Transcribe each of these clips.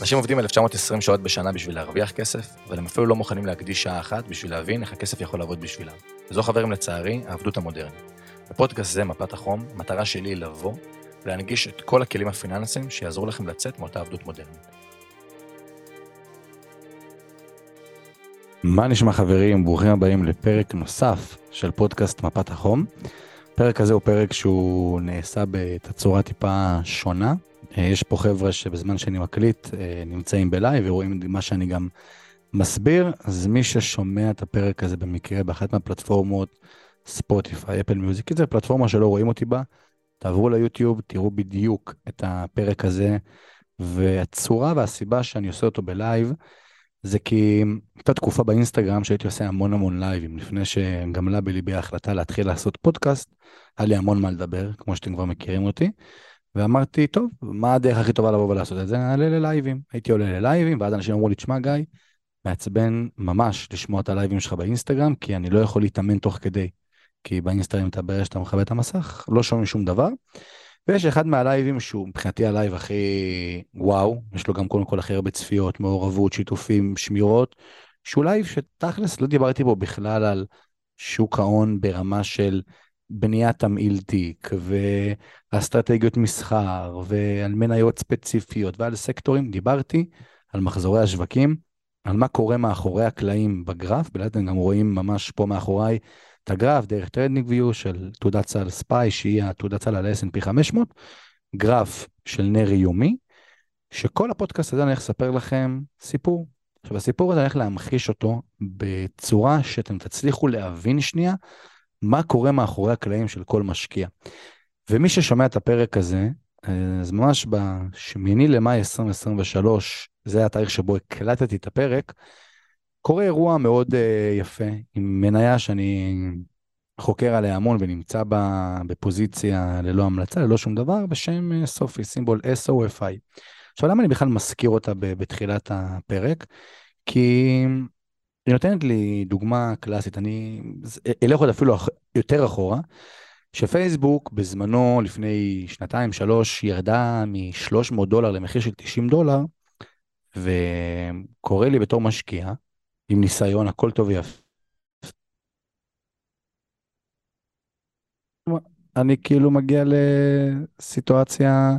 אנשים עובדים 1920 שעות בשנה בשביל להרוויח כסף, אבל הם אפילו לא מוכנים להקדיש שעה אחת בשביל להבין איך הכסף יכול לעבוד בשבילם. וזו חברים לצערי, העבדות המודרנית. בפודקאסט זה, מפת החום, המטרה שלי היא לבוא ולהנגיש את כל הכלים הפיננסיים שיעזרו לכם לצאת מאותה עבדות מודרנית. מה נשמע חברים? ברוכים הבאים לפרק נוסף של פודקאסט מפת החום. הפרק הזה הוא פרק שהוא נעשה בתצורה טיפה שונה. אה, יש פה חבר'ה שבזמן שאני מקליט אה, נמצאים בלייב ורואים מה שאני גם מסביר, אז מי ששומע את הפרק הזה במקרה באחת מהפלטפורמות, ספוטיפיי, Apple Music, כי זו פלטפורמה שלא רואים אותי בה, תעברו ליוטיוב, תראו בדיוק את הפרק הזה, והצורה והסיבה שאני עושה אותו בלייב, זה כי הייתה תקופה באינסטגרם שהייתי עושה המון המון לייבים, לפני שגמלה בליבי ההחלטה להתחיל לעשות פודקאסט, היה לי המון מה לדבר, כמו שאתם כבר מכירים אותי. ואמרתי, טוב, מה הדרך הכי טובה לבוא ולעשות את זה? נעלה ללייבים. הייתי עולה ללייבים, ואז אנשים אמרו לי, תשמע, גיא, מעצבן ממש לשמוע את הלייבים שלך באינסטגרם, כי אני לא יכול להתאמן תוך כדי. כי באינסטגרם אתה ברגע שאתה מכבה את המסך, לא שומעים שום דבר. ויש אחד מהלייבים שהוא מבחינתי הלייב הכי וואו, יש לו גם קודם כל הכי הרבה צפיות, מעורבות, שיתופים, שמירות, שהוא לייב שתכלס לא דיברתי בו בכלל על שוק ההון ברמה של בניית תמהיל תיק ואסטרטגיות מסחר ועל מניות ספציפיות ועל סקטורים, דיברתי על מחזורי השווקים, על מה קורה מאחורי הקלעים בגרף, בלייב אתם גם רואים ממש פה מאחוריי את הגרף דרך TradingView של תעודת סל SPY, שהיא התעודת סל על ה-S&P 500, גרף של נר יומי, שכל הפודקאסט הזה אני הולך לספר לכם סיפור. עכשיו הסיפור הזה אני הולך להמחיש אותו בצורה שאתם תצליחו להבין שנייה מה קורה מאחורי הקלעים של כל משקיע. ומי ששומע את הפרק הזה, אז ממש ב-8 למאי 2023, זה התאריך שבו הקלטתי את הפרק, קורה אירוע מאוד uh, יפה עם מניה שאני חוקר עליה המון ונמצא בה בפוזיציה ללא המלצה, ללא שום דבר, בשם uh, סופי, סימבול SOFI. עכשיו, למה אני בכלל מזכיר אותה בתחילת הפרק? כי היא נותנת לי דוגמה קלאסית, אני אלך עוד אפילו יותר אחורה, שפייסבוק בזמנו, לפני שנתיים, שלוש, ירדה מ-300 דולר למחיר של 90 דולר, וקורא לי בתור משקיע, עם ניסיון, הכל טוב ויפה. אני כאילו מגיע לסיטואציה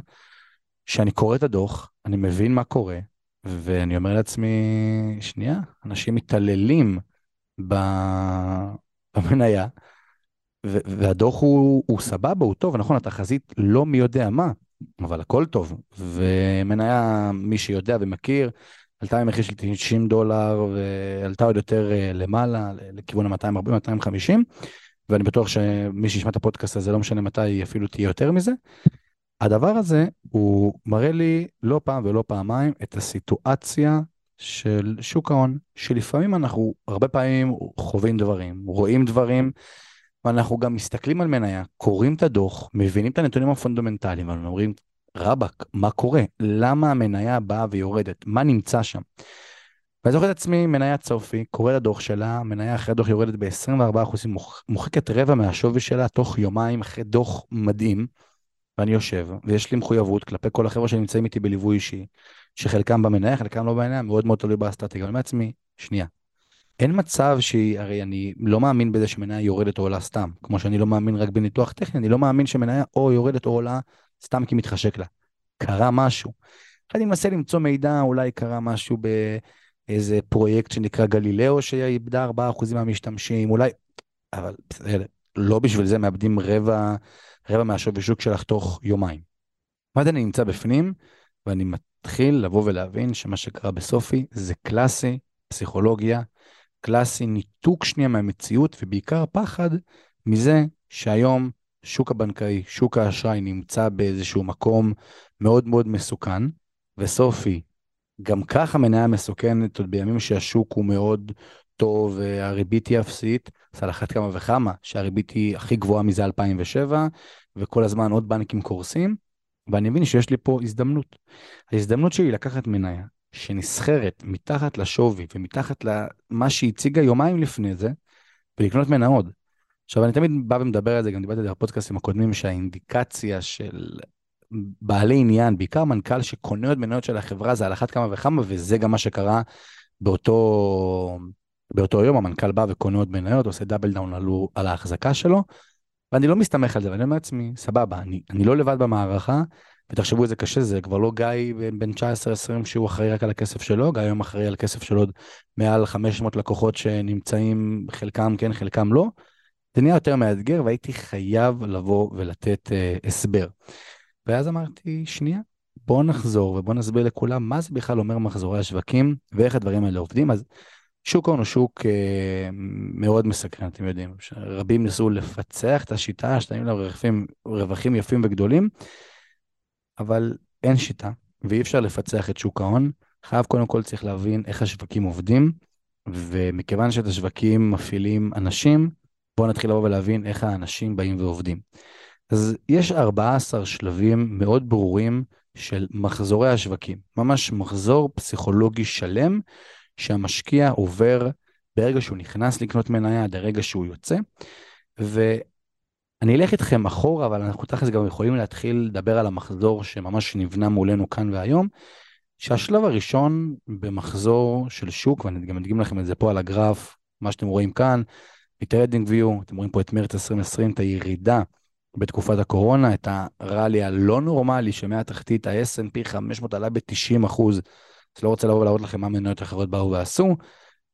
שאני קורא את הדוח, אני מבין מה קורה, ואני אומר לעצמי, שנייה, אנשים מתעללים במניה, והדוח הוא, הוא סבבה, הוא טוב, נכון, התחזית לא מי יודע מה, אבל הכל טוב. ומניה, מי שיודע ומכיר, עלתה ממחיר של 90 דולר ועלתה עוד יותר אה, למעלה, לכיוון ה-240-250, ואני בטוח שמי שישמע את הפודקאסט הזה, לא משנה מתי, אפילו תהיה יותר מזה. הדבר הזה, הוא מראה לי לא פעם ולא פעמיים את הסיטואציה של שוק ההון, שלפעמים אנחנו הרבה פעמים חווים דברים, רואים דברים, ואנחנו גם מסתכלים על מניה, קוראים את הדוח, מבינים את הנתונים הפונדמנטליים, ואומרים, רבאק, מה קורה? למה המניה באה ויורדת? מה נמצא שם? ואני זוכר את עצמי, מניית SoFi, קורא לדוח שלה, המניה אחרי הדוח יורדת ב-24%, מוחקת רבע מהשווי שלה תוך יומיים אחרי דוח מדהים, ואני יושב, ויש לי מחויבות כלפי כל החבר'ה שנמצאים איתי בליווי אישי, שחלקם במניה, חלקם לא במניה, מאוד מאוד תלוי באסטרטגיה. אני אומר לעצמי, שנייה, אין מצב שהיא, הרי אני לא מאמין בזה שמניה יורדת או עולה סתם, כמו שאני לא מאמין רק בניתוח טכני, אני לא מאמין שמניה או יורדת או עולה סתם כי מתחשק לה. קרה משהו. אני מנסה למצוא מידע, אולי קרה משהו באיזה פרויקט שנקרא גלילאו, שאיבדה 4% מהמשתמשים, אולי, אבל בסדר, לא בשביל זה מאבדים רבע, רבע מהשווי שוק שלך תוך יומיים. ואז אני נמצא בפנים, ואני מתחיל לבוא ולהבין שמה שקרה בסופי זה קלאסי פסיכולוגיה, קלאסי ניתוק שנייה מהמציאות, ובעיקר פחד מזה שהיום שוק הבנקאי, שוק האשראי נמצא באיזשהו מקום מאוד מאוד מסוכן, וסופי, גם ככה מניה מסוכנת עוד בימים שהשוק הוא מאוד טוב, הריבית היא אפסית, אז על אחת כמה וכמה שהריבית היא הכי גבוהה מזה 2007, וכל הזמן עוד בנקים קורסים, ואני מבין שיש לי פה הזדמנות. ההזדמנות שלי לקחת מניה שנסחרת מתחת לשווי ומתחת למה שהציגה יומיים לפני זה, ולקנות ממנה עוד. עכשיו, אני תמיד בא ומדבר על זה, גם דיברתי על זה בפודקאסטים הקודמים, שהאינדיקציה של בעלי עניין, בעיקר מנכ"ל שקונה עוד מניות של החברה, זה על אחת כמה וכמה, וזה גם מה שקרה באותו, באותו יום, המנכ"ל בא וקונה עוד מניות, עושה double down על, על ההחזקה שלו, ואני לא מסתמך על זה, ואני אומר לעצמי, סבבה, אני, אני לא לבד במערכה, ותחשבו איזה קשה זה, כבר לא גיא בן 19-20 שהוא אחראי רק על הכסף שלו, גיא היום אחראי על כסף של עוד מעל 500 לקוחות שנמצאים, חלקם כן, חלקם לא. זה נהיה יותר מאתגר והייתי חייב לבוא ולתת אה, הסבר. ואז אמרתי, שנייה, בואו נחזור ובואו נסביר לכולם מה זה בכלל אומר מחזורי השווקים ואיך הדברים האלה עובדים. אז שוק ההון הוא שוק אה, מאוד מסקרן, אתם יודעים. רבים ניסו לפצח את השיטה, שתיים לה רווחים, רווחים יפים וגדולים, אבל אין שיטה, ואי אפשר לפצח את שוק ההון. חייב קודם כל צריך להבין איך השווקים עובדים, ומכיוון שאת השווקים מפעילים אנשים, בואו נתחיל לבוא ולהבין איך האנשים באים ועובדים. אז יש 14 שלבים מאוד ברורים של מחזורי השווקים, ממש מחזור פסיכולוגי שלם שהמשקיע עובר ברגע שהוא נכנס לקנות מניה עד הרגע שהוא יוצא. ואני אלך איתכם אחורה, אבל אנחנו תכלס גם יכולים להתחיל לדבר על המחזור שממש נבנה מולנו כאן והיום, שהשלב הראשון במחזור של שוק, ואני גם אדגים לכם את זה פה על הגרף, מה שאתם רואים כאן, מטרדינג ויו, אתם רואים פה את מרץ 2020, את הירידה בתקופת הקורונה, את הראלי הלא נורמלי שמהתחתית ה-S&P 500 עלה ב-90 אחוז. אז לא רוצה לבוא ולהראות לכם מה מניות אחרות באו ועשו.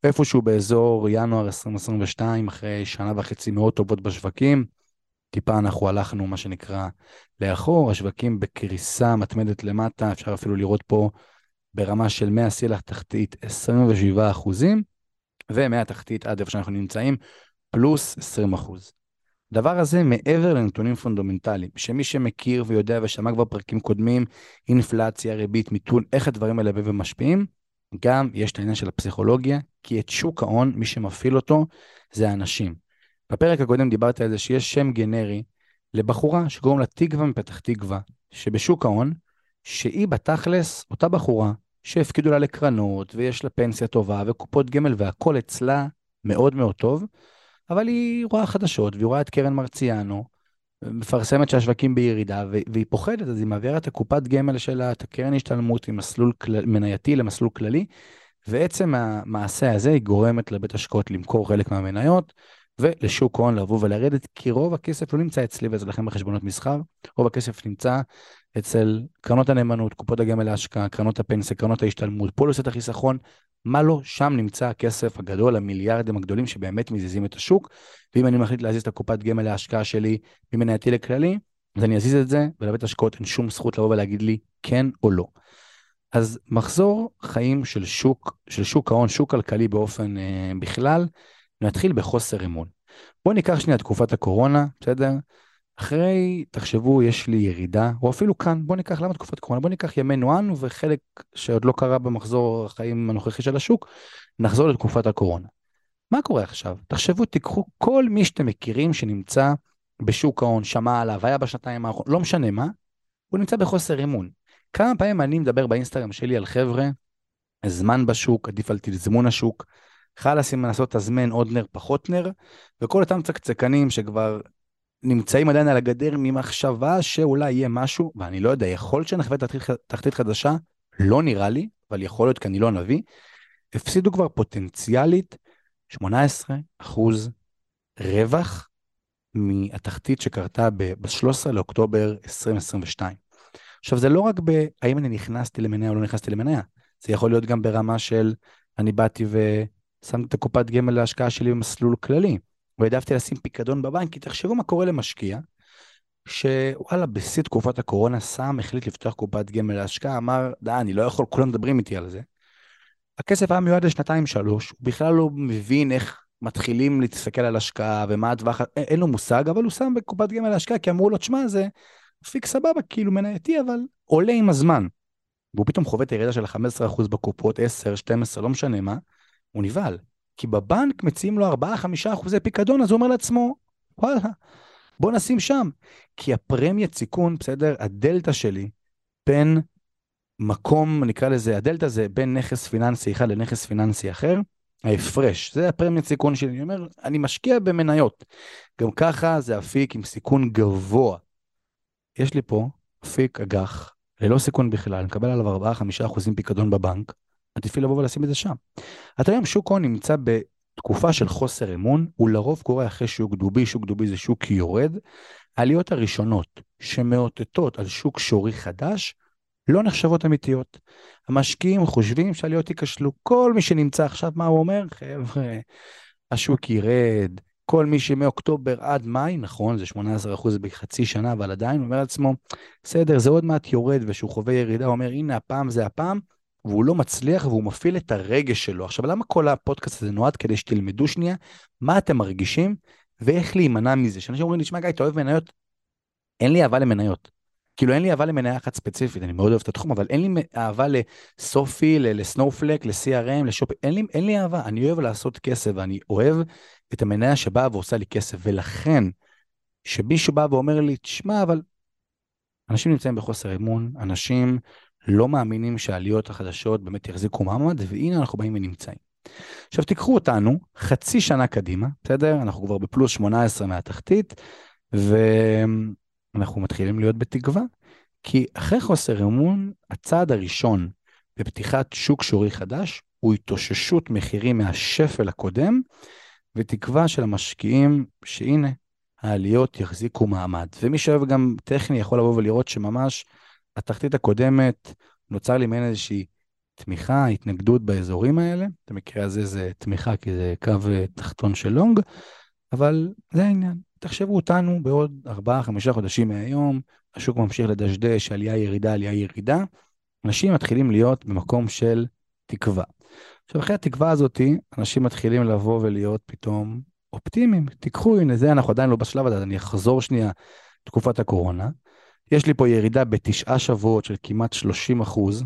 איפשהו באזור ינואר 2022, אחרי שנה וחצי מאוד טובות בשווקים, טיפה אנחנו הלכנו, מה שנקרא, לאחור, השווקים בקריסה מתמדת למטה, אפשר אפילו לראות פה ברמה של 100 שיא לתחתית 27 אחוזים, ומהתחתית עד איפה שאנחנו נמצאים, פלוס 20 אחוז. הדבר הזה מעבר לנתונים פונדומנטליים, שמי שמכיר ויודע ושמע כבר פרקים קודמים, אינפלציה, ריבית, מיתון, איך הדברים האלה ומשפיעים, גם יש את העניין של הפסיכולוגיה, כי את שוק ההון, מי שמפעיל אותו, זה האנשים. בפרק הקודם דיברתי על זה שיש שם גנרי לבחורה שקוראים לה תקווה מפתח תקווה, שבשוק ההון, שהיא בתכלס אותה בחורה שהפקידו לה לקרנות, ויש לה פנסיה טובה, וקופות גמל, והכל אצלה מאוד מאוד טוב. אבל היא רואה חדשות, והיא רואה את קרן מרציאנו, מפרסמת שהשווקים בירידה, והיא פוחדת, אז היא מעבירה את הקופת גמל שלה, את הקרן השתלמות ממסלול כל... מנייתי למסלול כללי, ועצם המעשה הזה היא גורמת לבית השקעות למכור חלק מהמניות, ולשוק ההון לבוא ולרדת, כי רוב הכסף לא נמצא אצלי ואצלכם בחשבונות מסחר, רוב הכסף נמצא אצל קרנות הנאמנות, קופות הגמל להשקעה, קרנות הפנסיה, קרנות ההשתלמות, פוליסת החיסכון, מה לא, שם נמצא הכסף הגדול, המיליארדים הגדולים שבאמת מזיזים את השוק, ואם אני מחליט להזיז את הקופת גמל להשקעה שלי ממנייתי לכללי, אז אני אזיז את זה, ולבית השקעות אין שום זכות לבוא ולהגיד לי כן או לא. אז מחזור חיים של שוק, של שוק ההון, שוק כלכלי באופן אה, בכלל, נתחיל בחוסר אמון. בואו ניקח שנייה תקופת הקורונה, בסדר? אחרי, תחשבו, יש לי ירידה, או אפילו כאן, בואו ניקח, למה תקופת קורונה? בואו ניקח ימי נוען וחלק שעוד לא קרה במחזור החיים הנוכחי של השוק, נחזור לתקופת הקורונה. מה קורה עכשיו? תחשבו, תיקחו כל מי שאתם מכירים שנמצא בשוק ההון, שמע עליו, היה בשנתיים האחרונות, לא משנה מה, הוא נמצא בחוסר אמון. כמה פעמים אני מדבר באינסטגרם שלי על חבר'ה, זמן בשוק, עדיף על תזמון השוק, חלאס אם לנסות תזמן עוד נר פחות נר, וכל אותם צקצקנים שכבר נמצאים עדיין על הגדר ממחשבה שאולי יהיה משהו, ואני לא יודע, יכול שנחווה תחתית חדשה, לא נראה לי, אבל יכול להיות כי אני לא נביא, הפסידו כבר פוטנציאלית 18 אחוז רווח מהתחתית שקרתה ב-13 לאוקטובר 2022. עכשיו, זה לא רק בהאם אני נכנסתי למניה או לא נכנסתי למניה, זה יכול להיות גם ברמה של אני באתי ושמתי את הקופת גמל להשקעה שלי במסלול כללי. והעדפתי לשים פיקדון בבנק, כי תחשבו מה קורה למשקיע, שוואלה, בשיא תקופת הקורונה שם, החליט לפתוח קופת גמל להשקעה, אמר, די, אני לא יכול, כולם מדברים איתי על זה. הכסף היה מיועד לשנתיים-שלוש, הוא בכלל לא מבין איך מתחילים להסתכל על השקעה ומה הטווח, אין לו מושג, אבל הוא שם בקופת גמל להשקעה, כי אמרו לו, תשמע, זה פיק סבבה, כאילו מנייתי, אבל עולה עם הזמן. והוא פתאום חווה את הירידה של 15% בקופות, 10, 12, לא משנה מה, הוא נבהל. כי בבנק מציעים לו 4-5 אחוזי פיקדון, אז הוא אומר לעצמו, וואלה, בוא נשים שם. כי הפרמיית סיכון, בסדר, הדלתא שלי בין מקום, נקרא לזה, הדלתא זה בין נכס פיננסי אחד לנכס פיננסי אחר, ההפרש, זה הפרמיית סיכון שלי. אני אומר, אני משקיע במניות. גם ככה זה אפיק עם סיכון גבוה. יש לי פה אפיק אג"ח, ללא סיכון בכלל, מקבל עליו 4-5 אחוזים פיקדון בבנק, עדיף לי לבוא ולשים את זה שם. אתה היום שוק הון נמצא בתקופה של חוסר אמון, הוא לרוב קורה אחרי שוק דובי, שוק דובי זה שוק יורד. העליות הראשונות שמאותתות על שוק שורי חדש, לא נחשבות אמיתיות. המשקיעים חושבים שעליות ייכשלו. כל מי שנמצא עכשיו, מה הוא אומר? חבר'ה, השוק ירד, כל מי שמאוקטובר עד מאי, נכון, זה 18% בחצי שנה, אבל עדיין אומר לעצמו, בסדר, זה עוד מעט יורד, וכשהוא חווה ירידה, הוא אומר, הנה, הפעם זה הפעם, והוא לא מצליח והוא מפעיל את הרגש שלו. עכשיו, למה כל הפודקאסט הזה נועד? כדי שתלמדו שנייה מה אתם מרגישים ואיך להימנע מזה. שאנשים אומרים לי, תשמע, גיא, אתה אוהב מניות? אין לי אהבה למניות. כאילו אין לי אהבה למניה אחת ספציפית, אני מאוד אוהב את התחום, אבל אין לי אהבה לסופי, לסנופלק, ל-CRM, לשופ... אין לי, אין לי אהבה, אני אוהב לעשות כסף, ואני אוהב את המניה שבאה ועושה לי כסף, ולכן, שמישהו בא ואומר לי, תשמע, אבל אנשים נמצאים בחוסר אמון, אנשים לא מאמינים שהעליות החדשות באמת יחזיקו מעמד, והנה אנחנו באים ונמצאים. עכשיו תיקחו אותנו חצי שנה קדימה, בסדר? אנחנו כבר בפלוס 18 מהתחתית, ואנחנו מתחילים להיות בתקווה, כי אחרי חוסר אמון, הצעד הראשון בפתיחת שוק שורי חדש הוא התאוששות מחירים מהשפל הקודם, ותקווה של המשקיעים שהנה, העליות יחזיקו מעמד. ומי שאוהב גם טכני יכול לבוא ולראות שממש התחתית הקודמת נוצר לי מעין איזושהי תמיכה, התנגדות באזורים האלה. במקרה הזה זה תמיכה כי זה קו אה, תחתון של לונג, אבל זה העניין. תחשבו אותנו בעוד 4-5 חודשים מהיום, השוק ממשיך לדשדש, עלייה ירידה, עלייה ירידה. אנשים מתחילים להיות במקום של תקווה. עכשיו, אחרי התקווה הזאתי, אנשים מתחילים לבוא ולהיות פתאום אופטימיים. תיקחו, הנה זה, אנחנו עדיין לא בשלב הזה, אז אני אחזור שנייה תקופת הקורונה. יש לי פה ירידה בתשעה שבועות של כמעט 30 אחוז.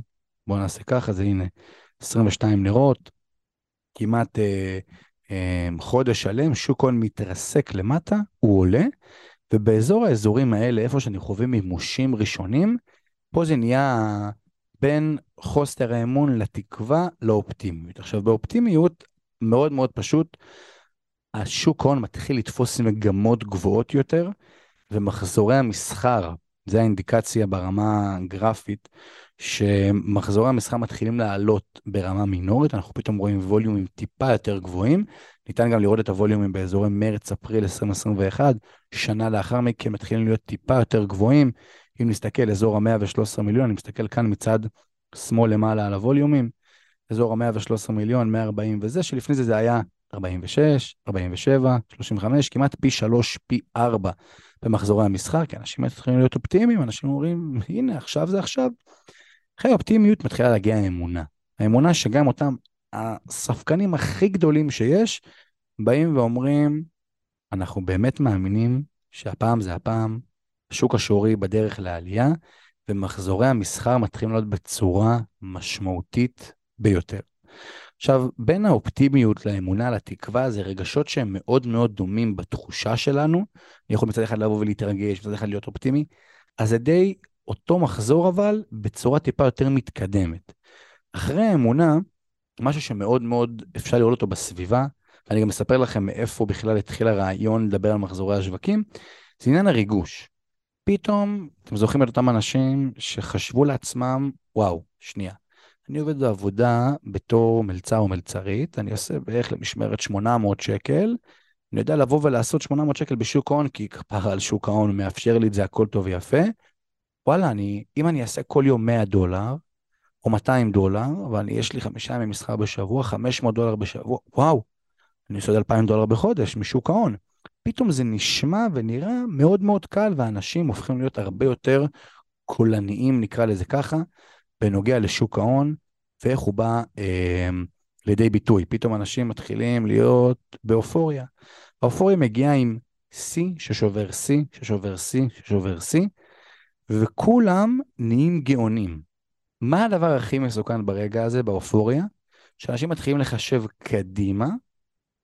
בואו נעשה ככה, זה הנה 22 נרות, כמעט אה, אה, חודש שלם, שוק הון מתרסק למטה, הוא עולה, ובאזור האזורים האלה, איפה שאני חווה מימושים ראשונים, פה זה נהיה בין חוסר האמון לתקווה לאופטימיות. עכשיו, באופטימיות, מאוד מאוד פשוט, השוק הון מתחיל לתפוס מגמות גבוהות יותר, ומחזורי המסחר זה האינדיקציה ברמה הגרפית, שמחזורי המסחר מתחילים לעלות ברמה מינורית, אנחנו פתאום רואים ווליומים טיפה יותר גבוהים. ניתן גם לראות את הווליומים באזורי מרץ-אפריל 2021, שנה לאחר מכן מתחילים להיות טיפה יותר גבוהים. אם נסתכל, אזור ה-113 מיליון, אני מסתכל כאן מצד שמאל למעלה על הווליומים, אזור ה-113 מיליון, 140 וזה, שלפני זה זה היה 46, 47, 35, כמעט פי 3, פי 4 במחזורי כי אנשים מתחילים להיות אופטימיים, אנשים אומרים, הנה, עכשיו זה עכשיו. אחרי האופטימיות מתחילה להגיע האמונה. האמונה שגם אותם הספקנים הכי גדולים שיש, באים ואומרים, אנחנו באמת מאמינים שהפעם זה הפעם, השוק השורי בדרך לעלייה, ומחזורי המסחר מתחילים להיות בצורה משמעותית ביותר. עכשיו, בין האופטימיות לאמונה, לתקווה, זה רגשות שהם מאוד מאוד דומים בתחושה שלנו. אני יכול מצד אחד לבוא ולהתרגש, מצד אחד להיות אופטימי. אז זה די אותו מחזור, אבל בצורה טיפה יותר מתקדמת. אחרי האמונה, משהו שמאוד מאוד אפשר לראות אותו בסביבה, ואני גם אספר לכם מאיפה בכלל התחיל הרעיון לדבר על מחזורי השווקים, זה עניין הריגוש. פתאום, אתם זוכרים את אותם אנשים שחשבו לעצמם, וואו, שנייה, אני עובד בעבודה בתור מלצר או מלצרית, אני עושה בערך למשמרת 800 שקל, אני יודע לבוא ולעשות 800 שקל בשוק ההון, כי כפרה על שוק ההון מאפשר לי את זה, הכל טוב ויפה. וואלה, אני, אם אני אעשה כל יום 100 דולר, או 200 דולר, אבל יש לי חמישה ימי מסחר בשבוע, 500 דולר בשבוע, וואו, אני עושה 2,000 דולר בחודש משוק ההון. פתאום זה נשמע ונראה מאוד מאוד קל, ואנשים הופכים להיות הרבה יותר קולניים, נקרא לזה ככה, בנוגע לשוק ההון, ואיך הוא בא אה, לידי ביטוי. פתאום אנשים מתחילים להיות באופוריה. האופוריה מגיעה עם שיא ששובר שיא, ששובר שיא, ששובר שיא, וכולם נהיים גאונים. מה הדבר הכי מסוכן ברגע הזה, באופוריה? שאנשים מתחילים לחשב קדימה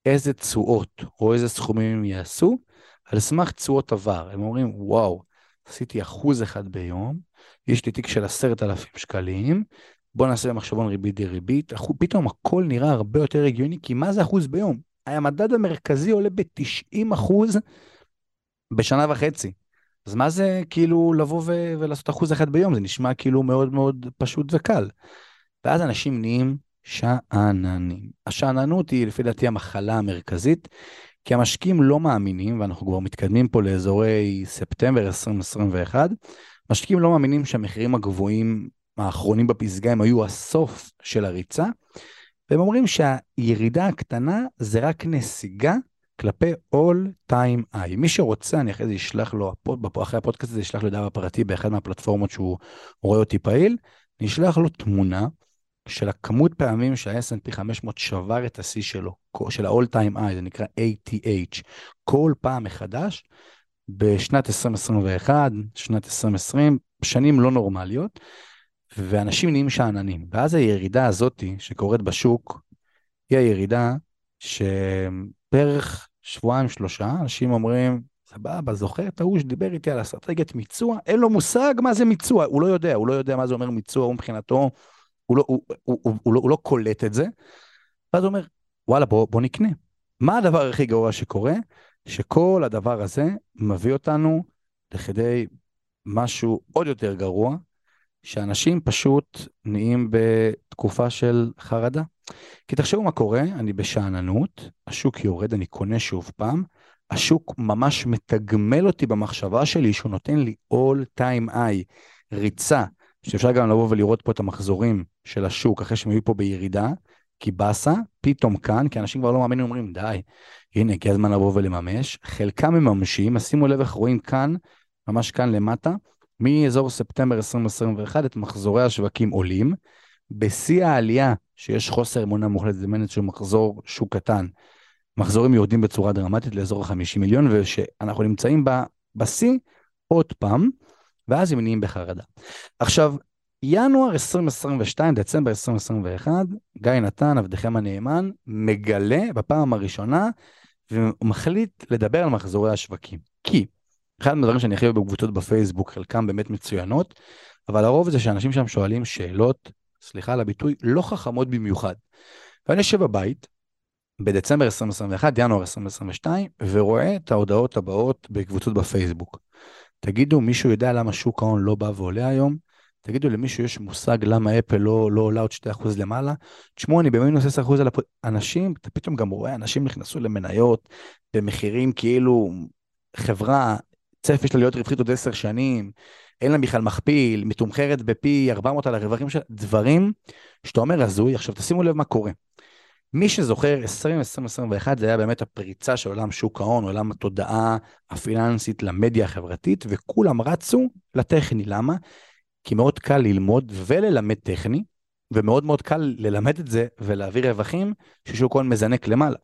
איזה תשואות או איזה סכומים הם יעשו על סמך תשואות עבר. הם אומרים, וואו, עשיתי אחוז אחד ביום, יש לי תיק של עשרת אלפים שקלים, בוא נעשה במחשבון ריבית דריבית, פתאום הכל נראה הרבה יותר הגיוני, כי מה זה אחוז ביום? המדד המרכזי עולה ב-90 אחוז בשנה וחצי. אז מה זה כאילו לבוא ו- ולעשות אחוז אחד ביום? זה נשמע כאילו מאוד מאוד פשוט וקל. ואז אנשים נהיים שאננים. השאננות היא לפי דעתי המחלה המרכזית, כי המשקיעים לא מאמינים, ואנחנו כבר מתקדמים פה לאזורי ספטמבר 2021, משקיעים לא מאמינים שהמחירים הגבוהים האחרונים בפסגה הם היו הסוף של הריצה, והם אומרים שהירידה הקטנה זה רק נסיגה כלפי all time high. מי שרוצה, אני אחרי זה אשלח לו, אחרי הפודקאסט הזה אשלח לו דף הפרטי באחד מהפלטפורמות שהוא רואה אותי פעיל, אני אשלח לו תמונה של הכמות פעמים שה-S&P 500 שבר את השיא שלו, של ה-all time high, זה נקרא ATH, כל פעם מחדש, בשנת 2021, שנת 2020, שנים לא נורמליות, ואנשים נהיים שאננים. ואז הירידה הזאת שקורית בשוק, היא הירידה שבערך שבועיים שלושה, אנשים אומרים, סבבה, זוכר את ההוא שדיבר איתי על אסטרטגיית מיצוע? אין לו מושג מה זה מיצוע, הוא לא יודע, הוא לא יודע מה זה אומר מיצוע, הוא מבחינתו, הוא לא, הוא, הוא, הוא, הוא, לא, הוא לא קולט את זה. ואז הוא אומר, וואלה, בוא, בוא נקנה. מה הדבר הכי גרוע שקורה? שכל הדבר הזה מביא אותנו לכדי משהו עוד יותר גרוע, שאנשים פשוט נהיים בתקופה של חרדה. כי תחשבו מה קורה, אני בשאננות, השוק יורד, אני קונה שוב פעם, השוק ממש מתגמל אותי במחשבה שלי שהוא נותן לי all time high, ריצה, שאפשר גם לבוא ולראות פה את המחזורים של השוק אחרי שהם היו פה בירידה, כי באסה, פתאום כאן, כי אנשים כבר לא מאמינים, אומרים, די, הנה, הגיע הזמן לבוא ולממש. חלקם מממשים, אז שימו לב איך רואים כאן, ממש כאן למטה, מאזור ספטמבר 2021, את מחזורי השווקים עולים. בשיא העלייה, שיש חוסר אמונה מוחלטת, זה מנת של מחזור שוק קטן, מחזורים יורדים בצורה דרמטית לאזור ה-50 מיליון, ושאנחנו נמצאים בשיא עוד פעם, ואז הם נהיים בחרדה. עכשיו, ינואר 2022, דצמבר 2021, גיא נתן, עבדכם הנאמן, מגלה בפעם הראשונה ומחליט לדבר על מחזורי השווקים. כי אחד מהדברים שאני הכי אוהב בקבוצות בפייסבוק, חלקם באמת מצוינות, אבל הרוב זה שאנשים שם שואלים שאלות, סליחה על הביטוי, לא חכמות במיוחד. ואני יושב בבית, בדצמבר 2021, ינואר 2022, ורואה את ההודעות הבאות בקבוצות בפייסבוק. תגידו, מישהו יודע למה שוק ההון לא בא ועולה היום? תגידו, למישהו יש מושג למה אפל לא, לא עולה עוד 2% למעלה? תשמעו, אני במינוס 10% על הפ... אנשים, אתה פתאום גם רואה, אנשים נכנסו למניות במחירים כאילו חברה, צפי שלה להיות רווחית עוד 10 שנים, אין לה בכלל מכפיל, מתומחרת בפי 400 על הרווחים שלה, דברים שאתה אומר הזוי. עכשיו תשימו לב מה קורה. מי שזוכר, 2021 זה היה באמת הפריצה של עולם שוק ההון, עולם התודעה הפיננסית למדיה החברתית, וכולם רצו לטכני. למה? כי מאוד קל ללמוד וללמד טכני, ומאוד מאוד קל ללמד את זה ולהביא רווחים ששוק ההון מזנק למעלה.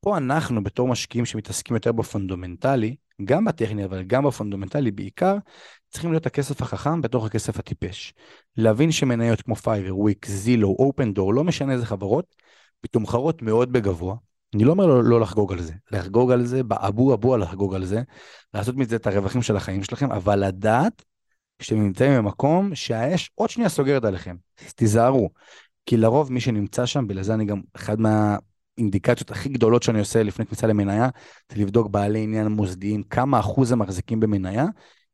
פה אנחנו בתור משקיעים שמתעסקים יותר בפונדומנטלי, גם בטכני אבל גם בפונדומנטלי בעיקר, צריכים להיות הכסף החכם בתוך הכסף הטיפש. להבין שמניות כמו Fiverr, Wix, Zillow, Opendoor, לא משנה איזה חברות, מתומחרות מאוד בגבוה. אני לא אומר לא, לא לחגוג על זה, לחגוג על זה, באבו אבו לחגוג על זה, לעשות מזה את הרווחים של החיים שלכם, אבל לדעת שאתם נמצאים במקום שהאש עוד שנייה סוגרת עליכם. תיזהרו, כי לרוב מי שנמצא שם, בגלל זה אני גם, אחד מהאינדיקציות הכי גדולות שאני עושה לפני כניסה למניה, זה לבדוק בעלי עניין מוסדיים, כמה אחוז הם מחזיקים במניה,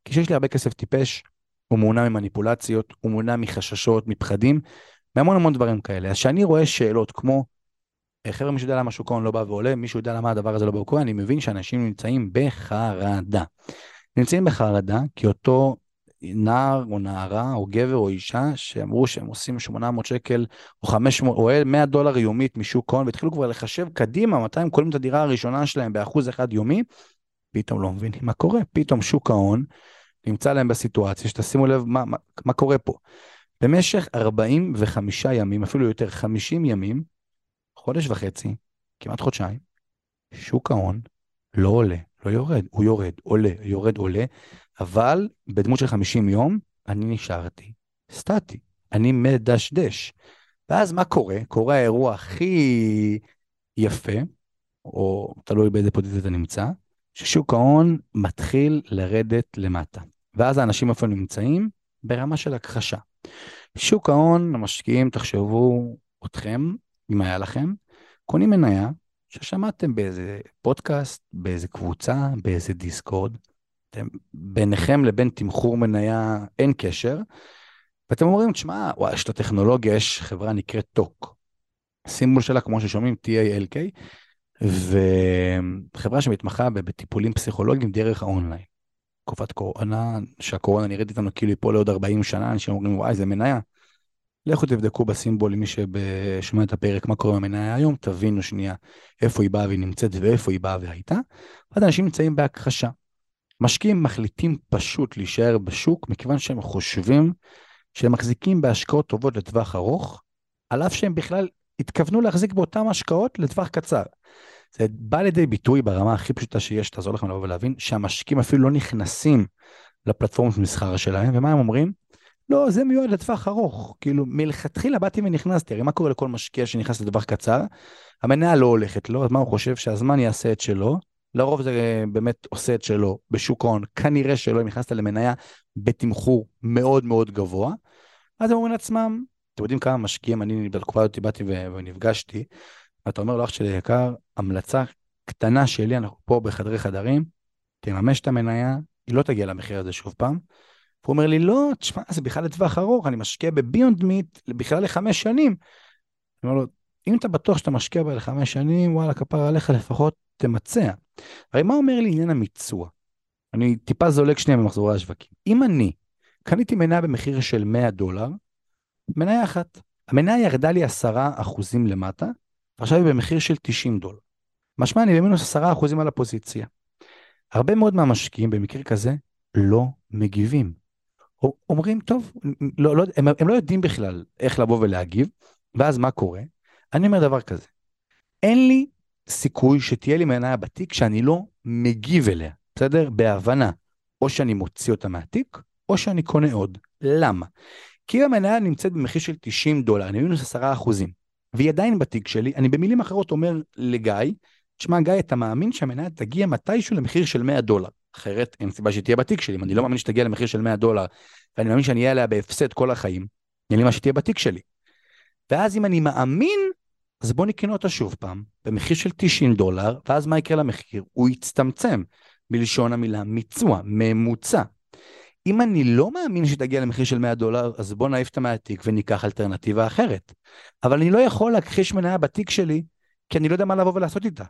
כי כשיש לי הרבה כסף טיפש, הוא מונע ממניפולציות, הוא מונע מחששות, מפחדים, מהמון המון דברים כאלה. אז כשאני רואה שאלות כמו, אה, חבר'ה, מישהו יודע למה שוק ההון לא בא ועולה, מישהו יודע למה הדבר הזה לא בא וקורה, אני מבין שאנשים נמצאים בחרדה. נמצאים בחרדה כי אותו נער או נערה או גבר או אישה שאמרו שהם עושים 800 שקל או 500 או 100 דולר יומית משוק ההון והתחילו כבר לחשב קדימה מתי הם קונים את הדירה הראשונה שלהם באחוז אחד יומי, פתאום לא מבינים מה קורה, פתאום שוק ההון נמצא להם בסיטואציה שתשימו לב מה, מה, מה קורה פה. במשך 45 ימים, אפילו יותר 50 ימים, חודש וחצי, כמעט חודשיים, שוק ההון לא עולה, לא יורד, הוא יורד, עולה, יורד, עולה, אבל בדמות של 50 יום, אני נשארתי סטטי, אני מדשדש. ואז מה קורה? קורה האירוע הכי יפה, או תלוי באיזה פוזיציה אתה נמצא, ששוק ההון מתחיל לרדת למטה. ואז האנשים איפה נמצאים? ברמה של הכחשה. שוק ההון, המשקיעים, תחשבו אתכם, אם היה לכם, קונים מניה ששמעתם באיזה פודקאסט, באיזה קבוצה, באיזה דיסקורד, אתם, ביניכם לבין תמחור מניה אין קשר, ואתם אומרים, תשמע, וואי, יש לה טכנולוגיה, יש חברה נקראת טוק. הסימבול שלה, כמו ששומעים, TALK, וחברה שמתמחה בטיפולים פסיכולוגיים דרך האונליין. תקופת קורונה, שהקורונה נראית איתנו כאילו היא פה לעוד 40 שנה, אנשים אומרים, וואי, זה מניה. לכו תבדקו בסימבול, מי ששומע את הפרק, מה קורה במניה היום, תבינו שנייה איפה היא באה והיא נמצאת ואיפה היא באה והייתה. ואז אנשים נמצאים בהכחשה. משקיעים מחליטים פשוט להישאר בשוק, מכיוון שהם חושבים שהם מחזיקים בהשקעות טובות לטווח ארוך, על אף שהם בכלל התכוונו להחזיק באותן השקעות לטווח קצר. זה בא לידי ביטוי ברמה הכי פשוטה שיש, תעזור לכם לבוא ולהבין, שהמשקיעים אפילו לא נכנסים לפלטפורמות מסחר שלהם, ומה הם אומרים? לא, זה מיועד לטווח ארוך. כאילו, מלכתחילה באתי ונכנסתי, הרי מה קורה לכל משקיע שנכנס לטווח קצר? המניה לא הולכת לו, אז מה הוא חושב? שהזמן יעשה את שלו. לרוב זה באמת עושה את שלו בשוק ההון, כנראה שלא, אם נכנסת למניה בתמחור מאוד מאוד גבוה. אז הם אומרים לעצמם, אתם יודעים כמה משקיעים, אני בתקופה הזאת באתי ונפגשתי, ואתה אומר לו, אח שלי יקר, המלצה קטנה שלי, אנחנו פה בחדרי חדרים, תממש את המניה, היא לא תגיע למחיר הזה שוב פעם. הוא אומר לי, לא, תשמע, זה בכלל לטווח ארוך, אני משקיע בביונד מיט בכלל לחמש שנים. אני אומר לו, אם אתה בטוח שאתה משקיע בה לחמש שנים, וואלה, כפר עליך לפחות תמצע. הרי מה אומר לי עניין המיצוע? אני טיפה זולג שנייה במחזורי השווקים. אם אני קניתי מניה במחיר של 100 דולר, מניה אחת. המניה ירדה לי 10% למטה, ועכשיו היא במחיר של 90 דולר. משמע אני במינוס 10% על הפוזיציה. הרבה מאוד מהמשקיעים במקרה כזה לא מגיבים. אומרים, טוב, לא, לא, הם, הם לא יודעים בכלל איך לבוא ולהגיב, ואז מה קורה? אני אומר דבר כזה, אין לי סיכוי שתהיה לי מניה בתיק שאני לא מגיב אליה, בסדר? בהבנה. או שאני מוציא אותה מהתיק, או שאני קונה עוד. למה? כי אם המניה נמצאת במחיר של 90 דולר, אני מינוס 10 אחוזים, והיא עדיין בתיק שלי, אני במילים אחרות אומר לגיא, תשמע גיא, אתה מאמין שהמניה תגיע מתישהו למחיר של 100 דולר. אחרת אין סיבה שתהיה בתיק שלי, אם אני לא מאמין שתגיע למחיר של 100 דולר, ואני מאמין שאני אהיה עליה בהפסד כל החיים, אין לי מה שתהיה בתיק שלי. ואז אם אני מאמין, אז בוא נקנה אותה שוב פעם, במחיר של 90 דולר, ואז מה יקרה למחיר? הוא יצטמצם, בלשון המילה מיצוע, ממוצע. אם אני לא מאמין שתגיע למחיר של 100 דולר, אז בוא נעיף אותה מהתיק וניקח אלטרנטיבה אחרת. אבל אני לא יכול להכחיש מניה בתיק שלי, כי אני לא יודע מה לבוא ולעשות איתה.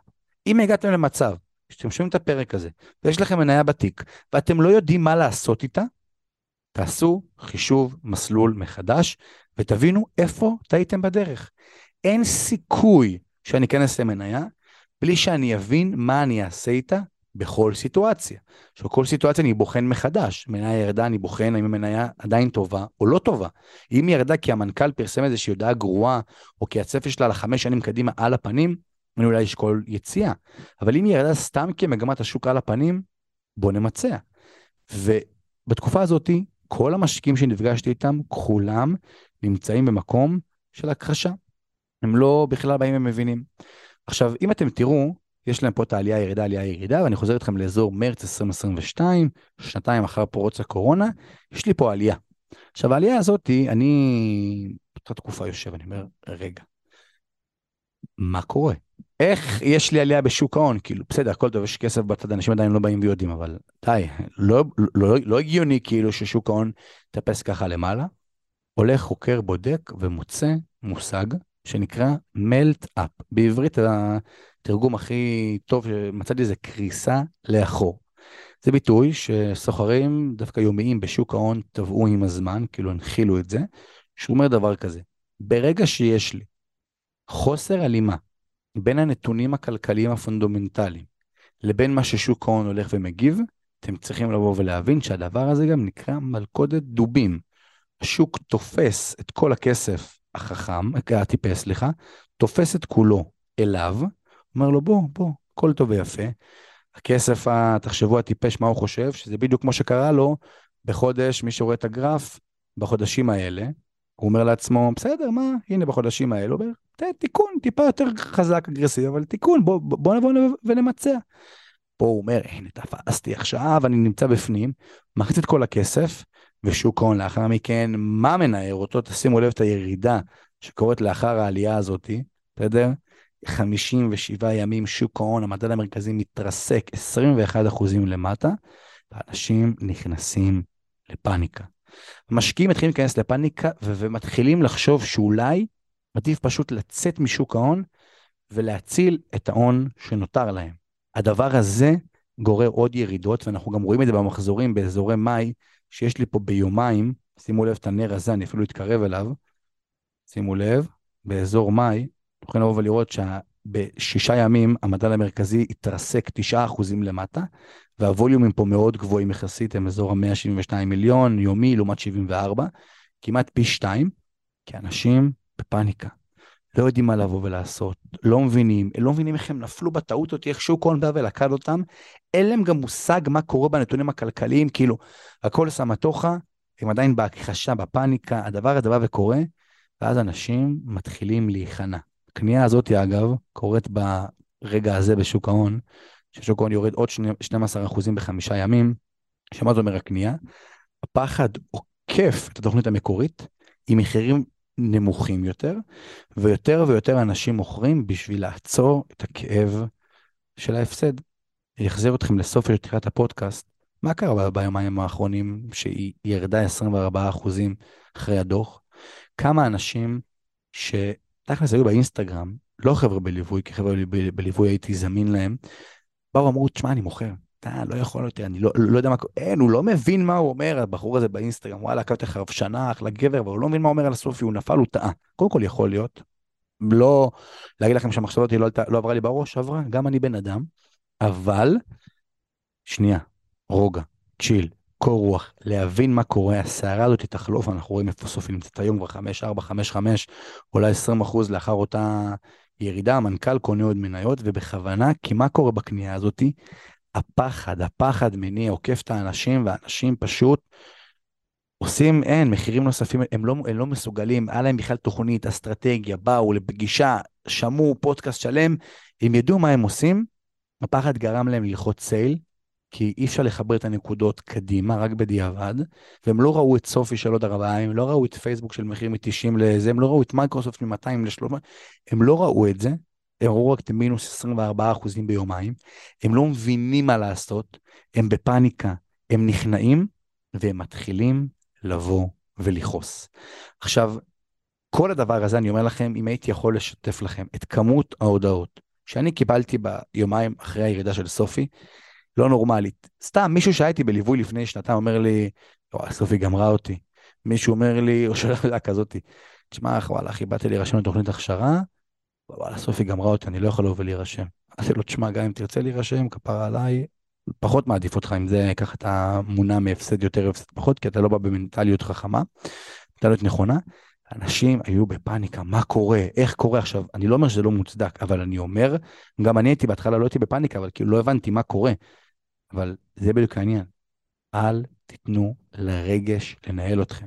אם הגעתם למצב שאתם שומעים את הפרק הזה, ויש לכם מניה בתיק, ואתם לא יודעים מה לעשות איתה, תעשו חישוב מסלול מחדש, ותבינו איפה טעיתם בדרך. אין סיכוי שאני אכנס למניה בלי שאני אבין מה אני אעשה איתה בכל סיטואציה. שבכל סיטואציה אני בוחן מחדש. מניה ירדה, אני בוחן האם המניה עדיין טובה או לא טובה. אם היא ירדה כי המנכ"ל פרסם איזושהי הודעה גרועה, או כי הצפי שלה לחמש שנים קדימה על הפנים, אני אולי אשקול יציאה. אבל אם היא ירדה סתם כמגמת השוק על הפנים, בוא נמצע. ובתקופה הזאת, כל המשקיעים שנפגשתי איתם, כולם נמצאים במקום של הכחשה. הם לא בכלל באים ומבינים. עכשיו, אם אתם תראו, יש להם פה את העלייה, ירידה, עלייה, ירידה, ואני חוזר איתכם לאזור מרץ 2022, שנתיים אחר פרוץ הקורונה, יש לי פה עלייה. עכשיו, העלייה הזאת, אני באותה תקופה יושב, אני אומר, רגע, מה קורה? איך יש לי עלייה בשוק ההון? כאילו, בסדר, הכל טוב, יש כסף בצד, אנשים עדיין לא באים ויודעים, אבל די, לא, לא, לא, לא הגיוני כאילו ששוק ההון יטפס ככה למעלה. הולך, חוקר, בודק ומוצא מושג שנקרא מלט אפ. בעברית התרגום הכי טוב שמצאתי זה קריסה לאחור. זה ביטוי שסוחרים דווקא יומיים בשוק ההון טבעו עם הזמן, כאילו הנחילו את זה, שהוא אומר דבר כזה, ברגע שיש לי חוסר הלימה בין הנתונים הכלכליים הפונדומנטליים לבין מה ששוק ההון הולך ומגיב, אתם צריכים לבוא ולהבין שהדבר הזה גם נקרא מלכודת דובים. השוק תופס את כל הכסף החכם, הטיפש, סליחה, תופס את כולו אליו, אומר לו בוא, בוא, הכל טוב ויפה. הכסף, תחשבו הטיפש מה הוא חושב, שזה בדיוק כמו שקרה לו בחודש, מי שרואה את הגרף, בחודשים האלה, הוא אומר לעצמו, בסדר, מה, הנה בחודשים האלו, תיקון, טיפה יותר חזק, אגרסיבי, אבל תיקון, בוא, בוא נבוא ונמצע. פה הוא אומר, הנה, תפסתי עכשיו, אני נמצא בפנים, את כל הכסף, ושוק ההון לאחר מכן, מה מנער אותו? תשימו לב את הירידה שקורית לאחר העלייה הזאת, בסדר? 57 ימים שוק ההון, המדד המרכזי מתרסק 21 אחוזים למטה, ואנשים נכנסים לפאניקה. המשקיעים מתחילים להיכנס לפאניקה ו- ומתחילים לחשוב שאולי עדיף פשוט לצאת משוק ההון ולהציל את ההון שנותר להם. הדבר הזה גורר עוד ירידות, ואנחנו גם רואים את זה במחזורים באזורי מאי, שיש לי פה ביומיים, שימו לב את הנר הזה, אני אפילו אתקרב אליו, שימו לב, באזור מאי, אתם יכולים לבוא ולראות שבשישה ימים המדד המרכזי התרסק 9% למטה, והווליומים פה מאוד גבוהים יחסית, הם אזור ה-172 מיליון, יומי לעומת 74, כמעט פי שתיים, כי אנשים בפאניקה. לא יודעים מה לבוא ולעשות, לא מבינים, לא מבינים איך הם נפלו בטעות אותי, איך שוק ההון בא ולכד אותם, אין להם גם מושג מה קורה בנתונים הכלכליים, כאילו, הכל סמטוחה, הם עדיין בהכחשה, בפאניקה, הדבר הזה בא וקורה, ואז אנשים מתחילים להיכנע. הקנייה הזאת, אגב, קורית ברגע הזה בשוק ההון, ששוק ההון יורד עוד 12% בחמישה ימים, שמה זאת אומרת הקנייה? הפחד עוקף את התוכנית המקורית, עם מחירים נמוכים יותר, ויותר ויותר אנשים מוכרים בשביל לעצור את הכאב של ההפסד. אני אחזיר אתכם לסוף של תחילת הפודקאסט. מה קרה ביומיים האחרונים שהיא ירדה 24% אחרי הדוח? כמה אנשים שתכלס היו באינסטגרם, לא חבר'ה בליווי, כי חבר'ה בליווי הייתי זמין להם, באו ואמרו, תשמע, אני מוכר. אתה לא יכול יותר, אני לא, לא יודע מה, אין, הוא לא מבין מה הוא אומר, הבחור הזה באינסטגרם, וואלה, קראתי לך שנה, אחלה גבר, אבל הוא לא מבין מה הוא אומר על הסופי, הוא נפל, הוא טעה. קודם כל יכול להיות, לא להגיד לכם שהמחשבה הזאת לא, לא עברה לי בראש, עברה, גם אני בן אדם, אבל, שנייה, רוגע, צ'יל, קור רוח, להבין מה קורה, הסערה הזאת תחלוף, אנחנו רואים איפה סופי נמצאת היום כבר 5, 4, 5, 5, אולי 20 אחוז לאחר אותה ירידה, המנכ"ל קונה עוד מניות, ובכוונה, כי מה קורה בקנייה הזאתי? הפחד, הפחד מניע, עוקף את האנשים, ואנשים פשוט עושים, אין, מחירים נוספים, הם לא, הם לא מסוגלים, היה להם בכלל תוכנית, אסטרטגיה, באו לפגישה, שמעו פודקאסט שלם, הם ידעו מה הם עושים, הפחד גרם להם ללחוץ sell, כי אי אפשר לחבר את הנקודות קדימה, רק בדיעבד, והם לא ראו את SoFi של עוד ארבעה, הם לא ראו את פייסבוק של מחיר מ-90 לזה, הם לא ראו את מייקרוסופט מ-200 ל-300, הם לא ראו את זה, הם ראו רק את מינוס 24 אחוזים ביומיים, הם לא מבינים מה לעשות, הם בפאניקה, הם נכנעים, והם מתחילים לבוא ולכעוס. עכשיו, כל הדבר הזה, אני אומר לכם, אם הייתי יכול לשתף לכם את כמות ההודעות שאני קיבלתי ביומיים אחרי הירידה של סופי, לא נורמלית. סתם, מישהו שהייתי בליווי לפני שנתיים אומר לי, וואי, סופי גמרה אותי. מישהו אומר לי, או לי כזאתי, תשמע, וואלה, אחי, באתי להירשם לתוכנית הכשרה, וואלה, סופי גמרה אותי, אני לא יכול לבוא ולהירשם. אמרתי לו, תשמע, גם אם תרצה להירשם, כפרה עליי, פחות מעדיף אותך אם זה, ככה אתה מונע מהפסד יותר, הפסד פחות, כי אתה לא בא במנטליות חכמה, מנטליות נכונה. אנשים היו בפאניקה, מה קורה, איך קורה עכשיו, אני לא אומר שזה לא מוצדק, אבל אני אומר, גם אני הייתי בהתחלה, לא הייתי בפאניקה, אבל כאילו לא הבנתי מה קורה. אבל זה בדיוק העניין. אל תיתנו לרגש לנהל אתכם.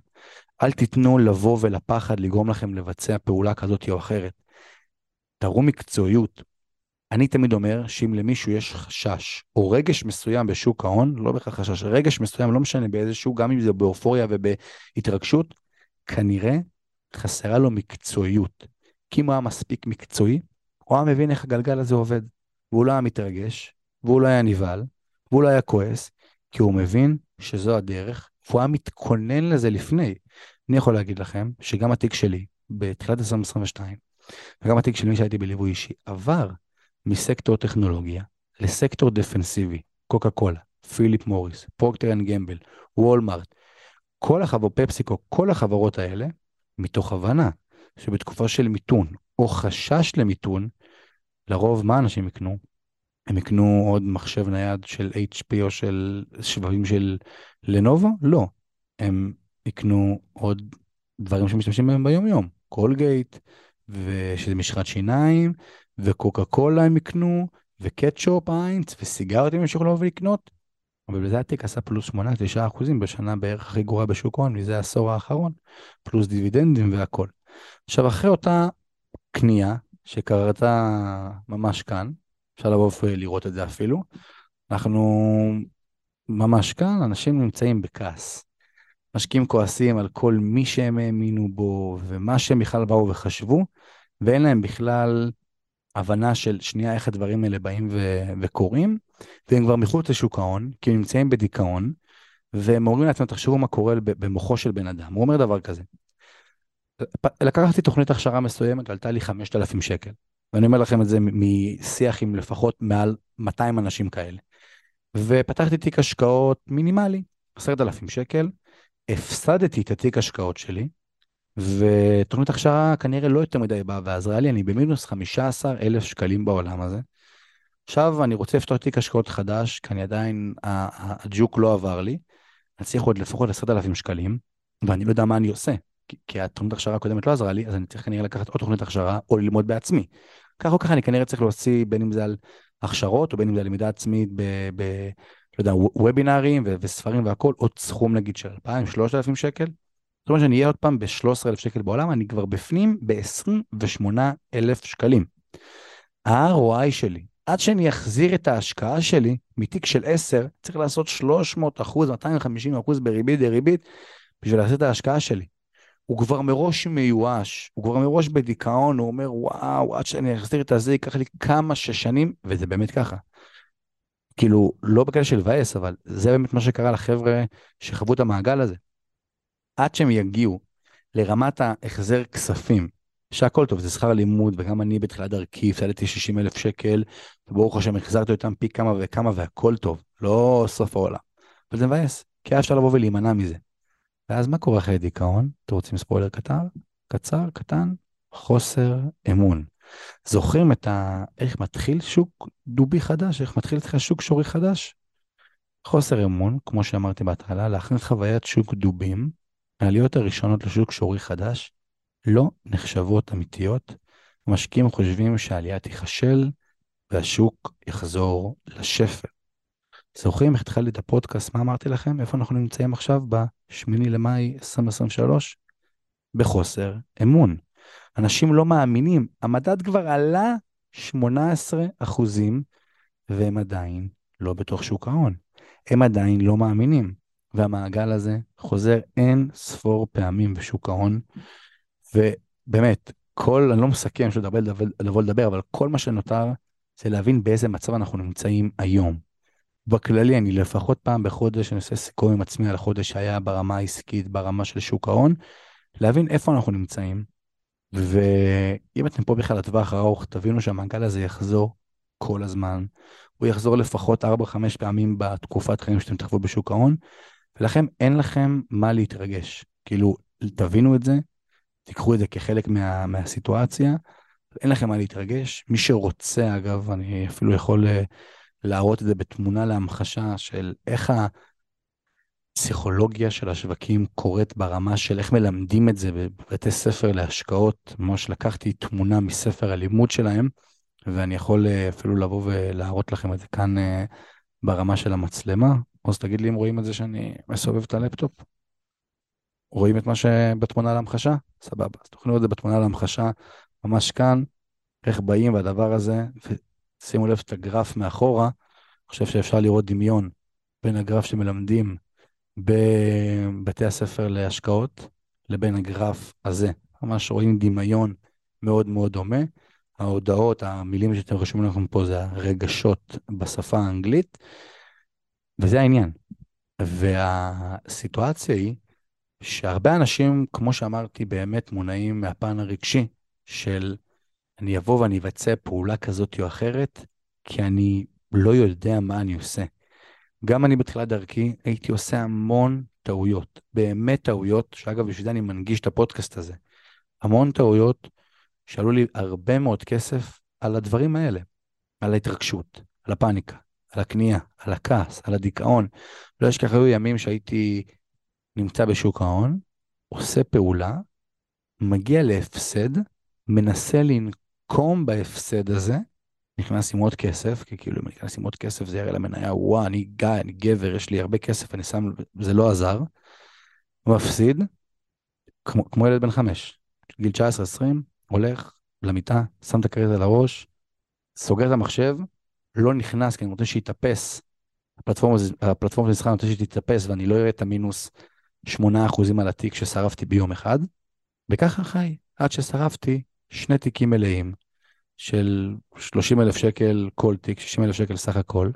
אל תיתנו לבוא ולפחד לגרום לכם לבצע פעולה כזאת או אחרת. תראו מקצועיות. אני תמיד אומר שאם למישהו יש חשש או רגש מסוים בשוק ההון, לא בהכרח חשש, רגש מסוים, לא משנה באיזשהו, גם אם זה באופוריה ובהתרגשות, כנראה חסרה לו מקצועיות. כי אם הוא היה מספיק מקצועי, הוא היה מבין איך הגלגל הזה עובד. והוא לא היה מתרגש, והוא לא היה נבהל, והוא לא היה כועס, כי הוא מבין שזו הדרך, והוא היה מתכונן לזה לפני. אני יכול להגיד לכם שגם התיק שלי, בתחילת 2022, וגם התיק של מי שהייתי בליווי אישי, עבר מסקטור טכנולוגיה לסקטור דפנסיבי, קוקה קולה, פיליפ מוריס, פרוקטר אנד גמבל, וולמארט, כל החברות, פפסיקו, כל החברות האלה, מתוך הבנה שבתקופה של מיתון או חשש למיתון, לרוב מה אנשים יקנו? הם יקנו עוד מחשב נייד של HP או של שבבים של לנובו? לא. הם יקנו עוד דברים שמשתמשים בהם ביום-יום. קולגייט, ושזה משחת שיניים, וקוקה קולה הם יקנו, וקטשופ היינץ, וסיגריות הם ימשיכו לבוא ולקנות. אבל בזה התיק עשה פלוס 8-9 אחוזים בשנה בערך הכי גרועה בשוק ההון, מזה העשור האחרון, פלוס דיבידנדים והכל. עכשיו, אחרי אותה קנייה שקרתה ממש כאן, אפשר לבוא ולראות את זה אפילו. אנחנו ממש כאן, אנשים נמצאים בכעס. משקיעים כועסים על כל מי שהם האמינו בו, ומה שהם בכלל באו וחשבו, ואין להם בכלל הבנה של שנייה איך הדברים האלה באים ו- וקורים. והם כבר מחוץ לשוק ההון, כי הם נמצאים בדיכאון, והם אומרים לעצמם, תחשבו מה קורה במוחו של בן אדם. הוא אומר דבר כזה, לקחתי תוכנית הכשרה מסוימת, עלתה לי 5,000 שקל. ואני אומר לכם את זה משיח עם לפחות מעל 200 אנשים כאלה. ופתחתי תיק השקעות מינימלי, 10,000 שקל, הפסדתי את התיק השקעות שלי, ותוכנית הכשרה כנראה לא יותר מדי באה ועזרה לי, אני במינוס 15,000 שקלים בעולם הזה. עכשיו אני רוצה לפתוח תיק השקעות חדש, כי אני עדיין, הג'וק לא עבר לי, אני צריך עוד לפחות 10,000 שקלים, ואני לא יודע מה אני עושה. כי התוכנית הכשרה הקודמת לא עזרה לי, אז אני צריך כנראה לקחת עוד תוכנית הכשרה או ללמוד בעצמי. כך או ככה אני כנראה צריך להוציא בין אם זה על הכשרות או בין אם זה על למידה עצמית ב... ב לא יודע, וובינארים וספרים והכל, עוד סכום נגיד של 2,000-3,000 שקל. זאת אומרת שאני אהיה עוד פעם ב-13,000 שקל בעולם, אני כבר בפנים ב-28,000 שקלים. ה-ROI שלי, עד שאני אחזיר את ההשקעה שלי מתיק של 10, צריך לעשות 300 אחוז, 250 אחוז בריבית דריבית בשביל לעשות את ההשקעה שלי. הוא כבר מראש מיואש, הוא כבר מראש בדיכאון, הוא אומר, וואו, עד שאני אחזיר את הזה, ייקח לי כמה ששנים, וזה באמת ככה. כאילו, לא בקטע של לבאס, אבל זה באמת מה שקרה לחבר'ה שחוו את המעגל הזה. עד שהם יגיעו לרמת ההחזר כספים, שהכל טוב, זה שכר לימוד, וגם אני בתחילת דרכי הפסדתי 60 אלף שקל, וברוך השם החזרתי אותם פי כמה וכמה והכל טוב, לא סוף העולם. אבל זה מבאס, כי היה אפשר לבוא ולהימנע מזה. ואז מה קורה אחרי דיכאון? אתם רוצים ספוילר קטר? קצר, קטן? חוסר אמון. זוכרים את ה... איך מתחיל שוק דובי חדש? איך מתחיל אצלך שוק שורי חדש? חוסר אמון, כמו שאמרתי בהתחלה, להכניס חוויית שוק דובים, העליות הראשונות לשוק שורי חדש, לא נחשבות אמיתיות. המשקיעים חושבים שהעלייה תיכשל והשוק יחזור לשפל. זוכרים איך התחלתי את הפודקאסט, מה אמרתי לכם? איפה אנחנו נמצאים עכשיו ב-8 למאי 2023? בחוסר אמון. אנשים לא מאמינים, המדד כבר עלה 18 אחוזים, והם עדיין לא בתוך שוק ההון. הם עדיין לא מאמינים. והמעגל הזה חוזר אין ספור פעמים בשוק ההון, ובאמת, כל, אני לא מסכם, יש עוד הרבה לבוא לדבר, אבל כל מה שנותר זה להבין באיזה מצב אנחנו נמצאים היום. בכללי, אני לפחות פעם בחודש, אני עושה סיכום עם עצמי על החודש שהיה ברמה העסקית, ברמה של שוק ההון, להבין איפה אנחנו נמצאים. ואם אתם פה בכלל לטווח ארוך, תבינו שהמעגל הזה יחזור כל הזמן. הוא יחזור לפחות 4-5 פעמים בתקופת חיים שאתם תחוו בשוק ההון, ולכן אין לכם מה להתרגש. כאילו, תבינו את זה, תיקחו את זה כחלק מה, מהסיטואציה, אין לכם מה להתרגש. מי שרוצה, אגב, אני אפילו יכול אה, להראות את זה בתמונה להמחשה של איך הפסיכולוגיה של השווקים קורית ברמה של איך מלמדים את זה בבתי ספר להשקעות. ממש לקחתי תמונה מספר הלימוד שלהם, ואני יכול אה, אפילו לבוא ולהראות לכם את זה כאן אה, ברמה של המצלמה. אז תגיד לי אם רואים את זה שאני מסובב את הלפטופ. רואים את מה שבתמונה להמחשה? סבבה. אז תוכלו את זה בתמונה להמחשה, ממש כאן, איך באים והדבר הזה, שימו לב את הגרף מאחורה, אני חושב שאפשר לראות דמיון בין הגרף שמלמדים בבתי הספר להשקעות לבין הגרף הזה. ממש רואים דמיון מאוד מאוד דומה. ההודעות, המילים שאתם רשומים לכם פה זה הרגשות בשפה האנגלית, וזה העניין. והסיטואציה היא שהרבה אנשים, כמו שאמרתי, באמת מונעים מהפן הרגשי של אני אבוא ואני אבצע פעולה כזאת או אחרת, כי אני לא יודע מה אני עושה. גם אני בתחילת דרכי הייתי עושה המון טעויות, באמת טעויות, שאגב, בשביל זה אני מנגיש את הפודקאסט הזה. המון טעויות שעלו לי הרבה מאוד כסף על הדברים האלה, על ההתרגשות, על הפאניקה, על הקנייה, על הכעס, על הדיכאון. לא אשכח, היו ימים שהייתי נמצא בשוק ההון, עושה פעולה, מגיע להפסד, מנסה לנקום בהפסד הזה, נכנס עם עוד כסף, כי כאילו אם אני נכנס עם עוד כסף זה יראה למניה, וואו, אני גיא, אני גבר, יש לי הרבה כסף, אני שם, זה לא עזר. מפסיד, כמו, כמו ילד בן חמש, גיל 19-20, הולך למיטה, שם את הכרית על הראש, סוגר את המחשב, לא נכנס, כי אני רוצה שיתאפס. הפלטפורמה, הפלטפורמה של אני רוצה שתתאפס ואני לא אראה את המינוס 8% על התיק ששרפתי ביום אחד, וככה חי, עד ששרפתי שני תיקים מלאים של 30 אלף שקל כל תיק, 60 אלף שקל סך הכל,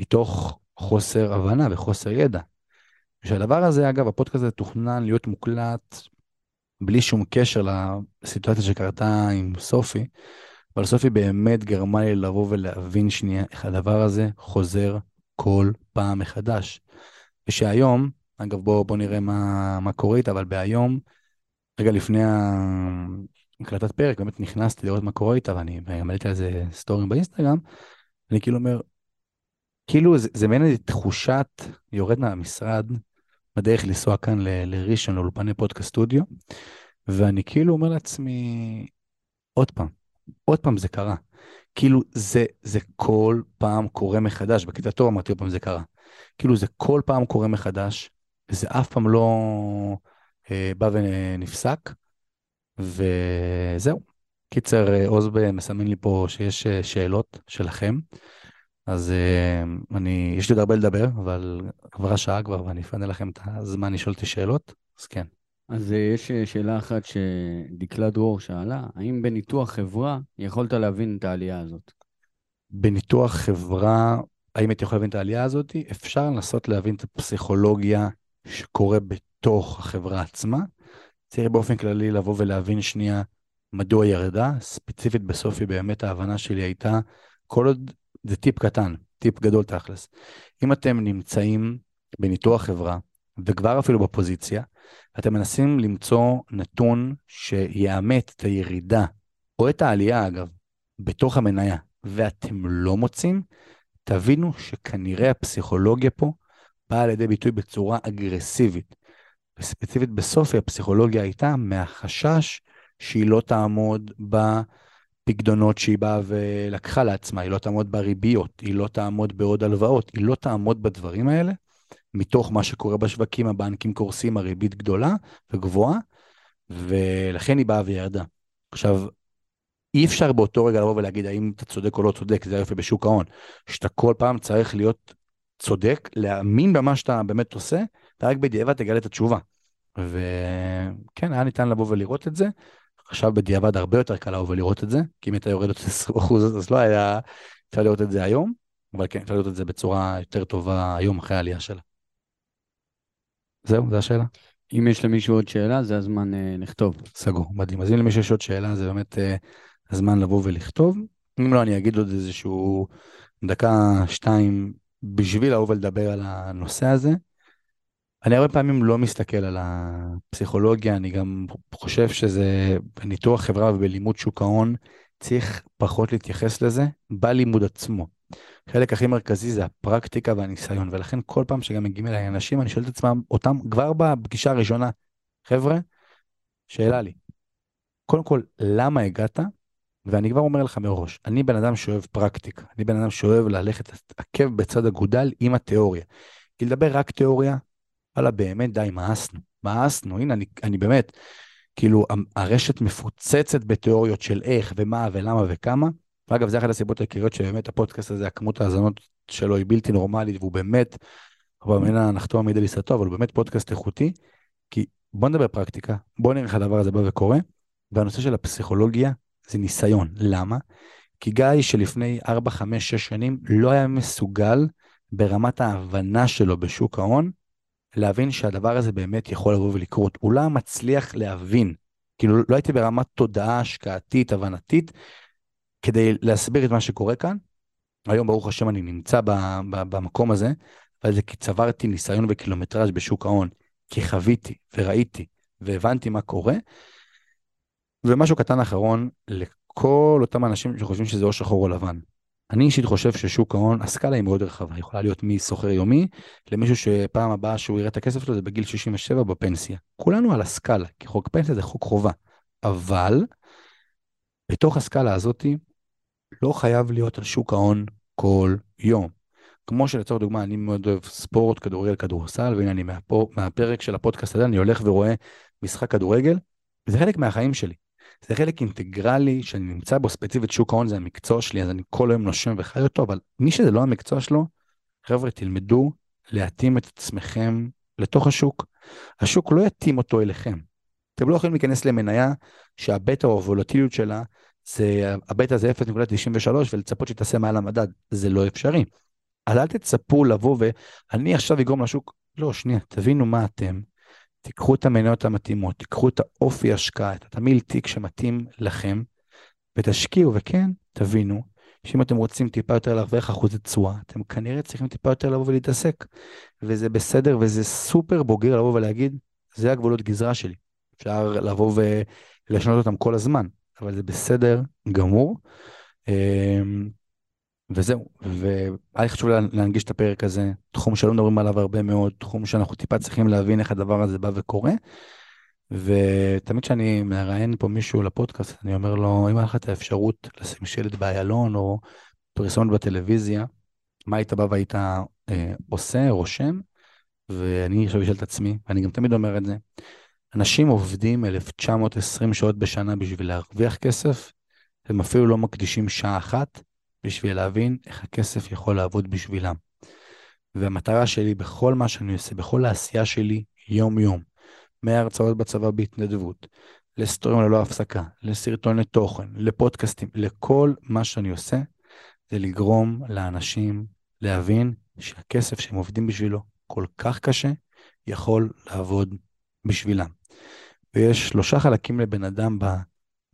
מתוך חוסר הבנה וחוסר ידע. ושהדבר הזה, אגב, הפודקאסט הזה תוכנן להיות מוקלט בלי שום קשר לסיטואציה שקרתה עם סופי, אבל סופי באמת גרמה לי לבוא ולהבין שנייה איך הדבר הזה חוזר כל פעם מחדש. ושהיום, אגב, בואו בוא נראה מה, מה קורה איתה, אבל בהיום, רגע לפני הקלטת פרק, באמת נכנסתי לראות מה קורה איתה, ואני העליתי על זה סטורים באינסטגרם, אני כאילו אומר, כאילו זה, זה מעין איזו תחושת, יורד מהמשרד, בדרך לנסוע כאן ל, לראשון, לאולפני פודקאסט סטודיו, ואני כאילו אומר לעצמי, עוד פעם, עוד פעם זה קרה. כאילו זה, זה כל פעם קורה מחדש, טוב אמרתי עוד פעם זה קרה. כאילו זה כל פעם קורה מחדש, וזה אף פעם לא אה, בא ונפסק, וזהו. קיצר, אה, עוז מסמן לי פה שיש אה, שאלות שלכם, אז אה, אני, יש לי עוד הרבה לדבר, אבל עברה שעה כבר ואני אפנה לכם את הזמן לשאול אותי שאלות, אז כן. אז יש שאלה אחת שדקלה דרור שאלה, האם בניתוח חברה יכולת להבין את העלייה הזאת? בניתוח חברה, האם הייתי יכול להבין את העלייה הזאת? אפשר לנסות להבין את הפסיכולוגיה שקורה בתוך החברה עצמה. צריך באופן כללי לבוא ולהבין שנייה מדוע ירדה. ספציפית בסופי באמת ההבנה שלי הייתה, כל עוד זה טיפ קטן, טיפ גדול תכלס. אם אתם נמצאים בניתוח חברה, וכבר אפילו בפוזיציה, אתם מנסים למצוא נתון שיאמת את הירידה, או את העלייה אגב, בתוך המניה, ואתם לא מוצאים, תבינו שכנראה הפסיכולוגיה פה באה לידי ביטוי בצורה אגרסיבית. וספציפית בסופי הפסיכולוגיה הייתה מהחשש שהיא לא תעמוד בפקדונות שהיא באה ולקחה לעצמה, היא לא תעמוד בריביות, היא לא תעמוד בעוד הלוואות, היא לא תעמוד בדברים האלה, מתוך מה שקורה בשווקים, הבנקים קורסים, הריבית גדולה וגבוהה, ולכן היא באה וירדה. עכשיו, אי אפשר באותו רגע לבוא ולהגיד האם אתה צודק או לא צודק, זה יפה בשוק ההון, שאתה כל פעם צריך להיות צודק, להאמין במה שאתה באמת עושה, ורק בדיעבד תגלה את התשובה. וכן, היה ניתן לבוא ולראות את זה. עכשיו בדיעבד הרבה יותר קל לבוא ולראות את זה, כי אם הייתה יורדת 20% אז לא היה אפשר לראות את זה היום, אבל כן, אפשר לראות את זה בצורה יותר טובה היום אחרי העלייה שלה. זהו, זו השאלה. אם יש למישהו עוד שאלה, זה הזמן אה, לכתוב. סגור, מדהים. אז אם למישהו יש עוד שאלה, זה באמת אה, הזמן לבוא ולכתוב. אם לא, אני אגיד עוד איזשהו דקה, שתיים, בשביל לבוא ולדבר על הנושא הזה. אני הרבה פעמים לא מסתכל על הפסיכולוגיה, אני גם חושב שזה בניתוח חברה ובלימוד שוק ההון, צריך פחות להתייחס לזה בלימוד עצמו. החלק הכי מרכזי זה הפרקטיקה והניסיון, ולכן כל פעם שגם מגיעים אליי אנשים, אני שואל את עצמם, אותם כבר בפגישה הראשונה, חבר'ה, שאלה לי, קודם כל, למה הגעת? ואני כבר אומר לך מראש, אני בן אדם שאוהב פרקטיקה, אני בן אדם שאוהב ללכת עקב בצד אגודל עם התיאוריה. כי לדבר רק תיאוריה, וואלה, באמת די, מאסנו, מאסנו, הנה, אני, אני באמת, כאילו, הרשת מפוצצת בתיאוריות של איך ומה ולמה וכמה, ואגב, זה אחת הסיבות העיקריות שבאמת הפודקאסט הזה, הכמות ההאזנות שלו היא בלתי נורמלית, והוא באמת, אבל אין הנחתום עמיד על עיסתו, אבל הוא באמת פודקאסט איכותי, כי בוא נדבר פרקטיקה, בוא נראה איך הדבר הזה בא וקורה, והנושא של הפסיכולוגיה זה ניסיון. למה? כי גיא שלפני 4, 5, 6 שנים לא היה מסוגל ברמת ההבנה שלו בשוק ההון, להבין שהדבר הזה באמת יכול לבוא ולקרות. הוא לא מצליח להבין. כאילו, לא הייתי ברמת תודעה השקעתית, הבנתית, כדי להסביר את מה שקורה כאן. היום, ברוך השם, אני נמצא ב, ב, במקום הזה, אבל זה כי צברתי ניסיון וקילומטראז' בשוק ההון, כי חוויתי וראיתי והבנתי מה קורה. ומשהו קטן אחרון לכל אותם אנשים שחושבים שזה או שחור או לבן. אני אישית חושב ששוק ההון, הסקאלה היא מאוד רחבה, יכולה להיות מסוחר יומי למישהו שפעם הבאה שהוא יראה את הכסף שלו זה בגיל 67 בפנסיה. כולנו על הסקאלה, כי חוק פנסיה זה חוק חובה. אבל בתוך הסקאלה הזאתי לא חייב להיות על שוק ההון כל יום. כמו שלצורך דוגמה, אני מאוד אוהב ספורט, כדורגל, כדורסל, והנה אני מהפו, מהפרק של הפודקאסט הזה, אני הולך ורואה משחק כדורגל, זה חלק מהחיים שלי. זה חלק אינטגרלי שאני נמצא בו, ספציפית שוק ההון זה המקצוע שלי, אז אני כל היום נושם וחי אותו, אבל מי שזה לא המקצוע שלו, חבר'ה, תלמדו להתאים את עצמכם לתוך השוק. השוק לא יתאים אותו אליכם. אתם לא יכולים להיכנס למניה שהבטא או הוולטיליות שלה זה, הבטא זה 0.93 ולצפות שתעשה מעל המדד, זה לא אפשרי. אז אל תצפו לבוא ואני עכשיו אגרום לשוק, לא, שנייה, תבינו מה אתם, תיקחו את המניות המתאימות, תיקחו את האופי השקעה, את התמיל תיק שמתאים לכם, ותשקיעו, וכן, תבינו שאם אתם רוצים טיפה יותר להרוויח אחוזי תשואה, אתם כנראה צריכים טיפה יותר לבוא ולהתעסק. וזה בסדר וזה סופר בוגר לבוא ולהגיד, זה הגבולות גזרה שלי. אפשר לבוא ולשנות אותם כל הזמן, אבל זה בסדר גמור. אמ, וזהו, והיה לי חשוב להנגיש את הפרק הזה, תחום שלא מדברים עליו הרבה מאוד, תחום שאנחנו טיפה צריכים להבין איך הדבר הזה בא וקורה. ותמיד כשאני מראיין פה מישהו לפודקאסט, אני אומר לו, אם היה לך את האפשרות לשים שלט באיילון או פרסומת בטלוויזיה, מה היית בא והיית אה, עושה, רושם? ואני עכשיו אשאל את עצמי, ואני גם תמיד אומר את זה, אנשים עובדים 1920 שעות בשנה בשביל להרוויח כסף, הם אפילו לא מקדישים שעה אחת בשביל להבין איך הכסף יכול לעבוד בשבילם. והמטרה שלי בכל מה שאני עושה, בכל העשייה שלי, יום-יום, מהרצאות בצבא בהתנדבות, לסטורים ללא הפסקה, לסרטוני תוכן, לפודקאסטים, לכל מה שאני עושה, זה לגרום לאנשים להבין שהכסף שהם עובדים בשבילו כל כך קשה, יכול לעבוד בשבילם. ויש שלושה חלקים לבן אדם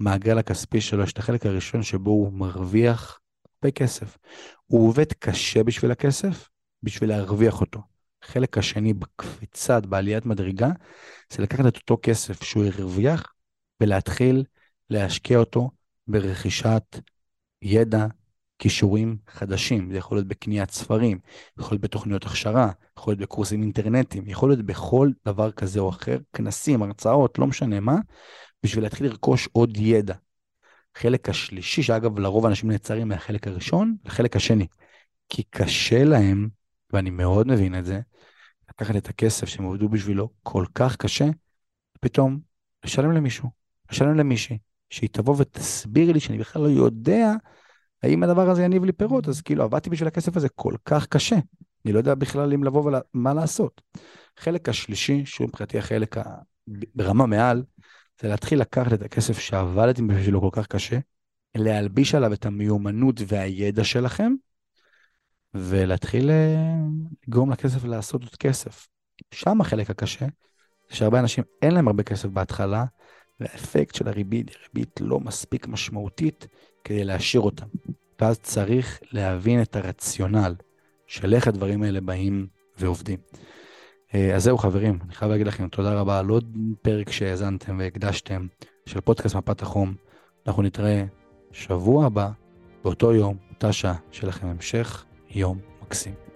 במעגל הכספי שלו, יש את החלק הראשון שבו הוא מרוויח הרבה כסף. הוא עובד קשה בשביל הכסף, בשביל להרוויח אותו. החלק השני בקפיצת, בעליית מדרגה, זה לקחת את אותו כסף שהוא הרוויח ולהתחיל להשקיע אותו ברכישת ידע, כישורים חדשים. זה יכול להיות בקניית ספרים, יכול להיות בתוכניות הכשרה, יכול להיות בקורסים אינטרנטיים, יכול להיות בכל דבר כזה או אחר, כנסים, הרצאות, לא משנה מה, בשביל להתחיל לרכוש עוד ידע. החלק השלישי, שאגב לרוב אנשים נעצרים מהחלק הראשון לחלק השני. כי קשה להם, ואני מאוד מבין את זה, לקחת את הכסף שהם עובדו בשבילו כל כך קשה, פתאום לשלם למישהו, לשלם למישהי, שהיא תבוא ותסביר לי שאני בכלל לא יודע האם הדבר הזה יניב לי פירות, אז כאילו עבדתי בשביל הכסף הזה כל כך קשה, אני לא יודע בכלל אם לבוא ומה לעשות. החלק השלישי, שהוא מבחינתי החלק ה... ברמה מעל, זה להתחיל לקחת את הכסף שעבדתם בשבילו כל כך קשה, להלביש עליו את המיומנות והידע שלכם, ולהתחיל אה, לגרום לכסף לעשות עוד כסף. שם החלק הקשה, זה שהרבה אנשים אין להם הרבה כסף בהתחלה, והאפקט של הריבית היא ריבית לא מספיק משמעותית כדי להשאיר אותם. ואז צריך להבין את הרציונל של איך הדברים האלה באים ועובדים. אה, אז זהו חברים, אני חייב להגיד לכם תודה רבה על עוד פרק שהאזנתם והקדשתם של פודקאסט מפת החום. אנחנו נתראה שבוע הבא, באותו יום, אותה שעה, שיהיה לכם המשך יום מקסים.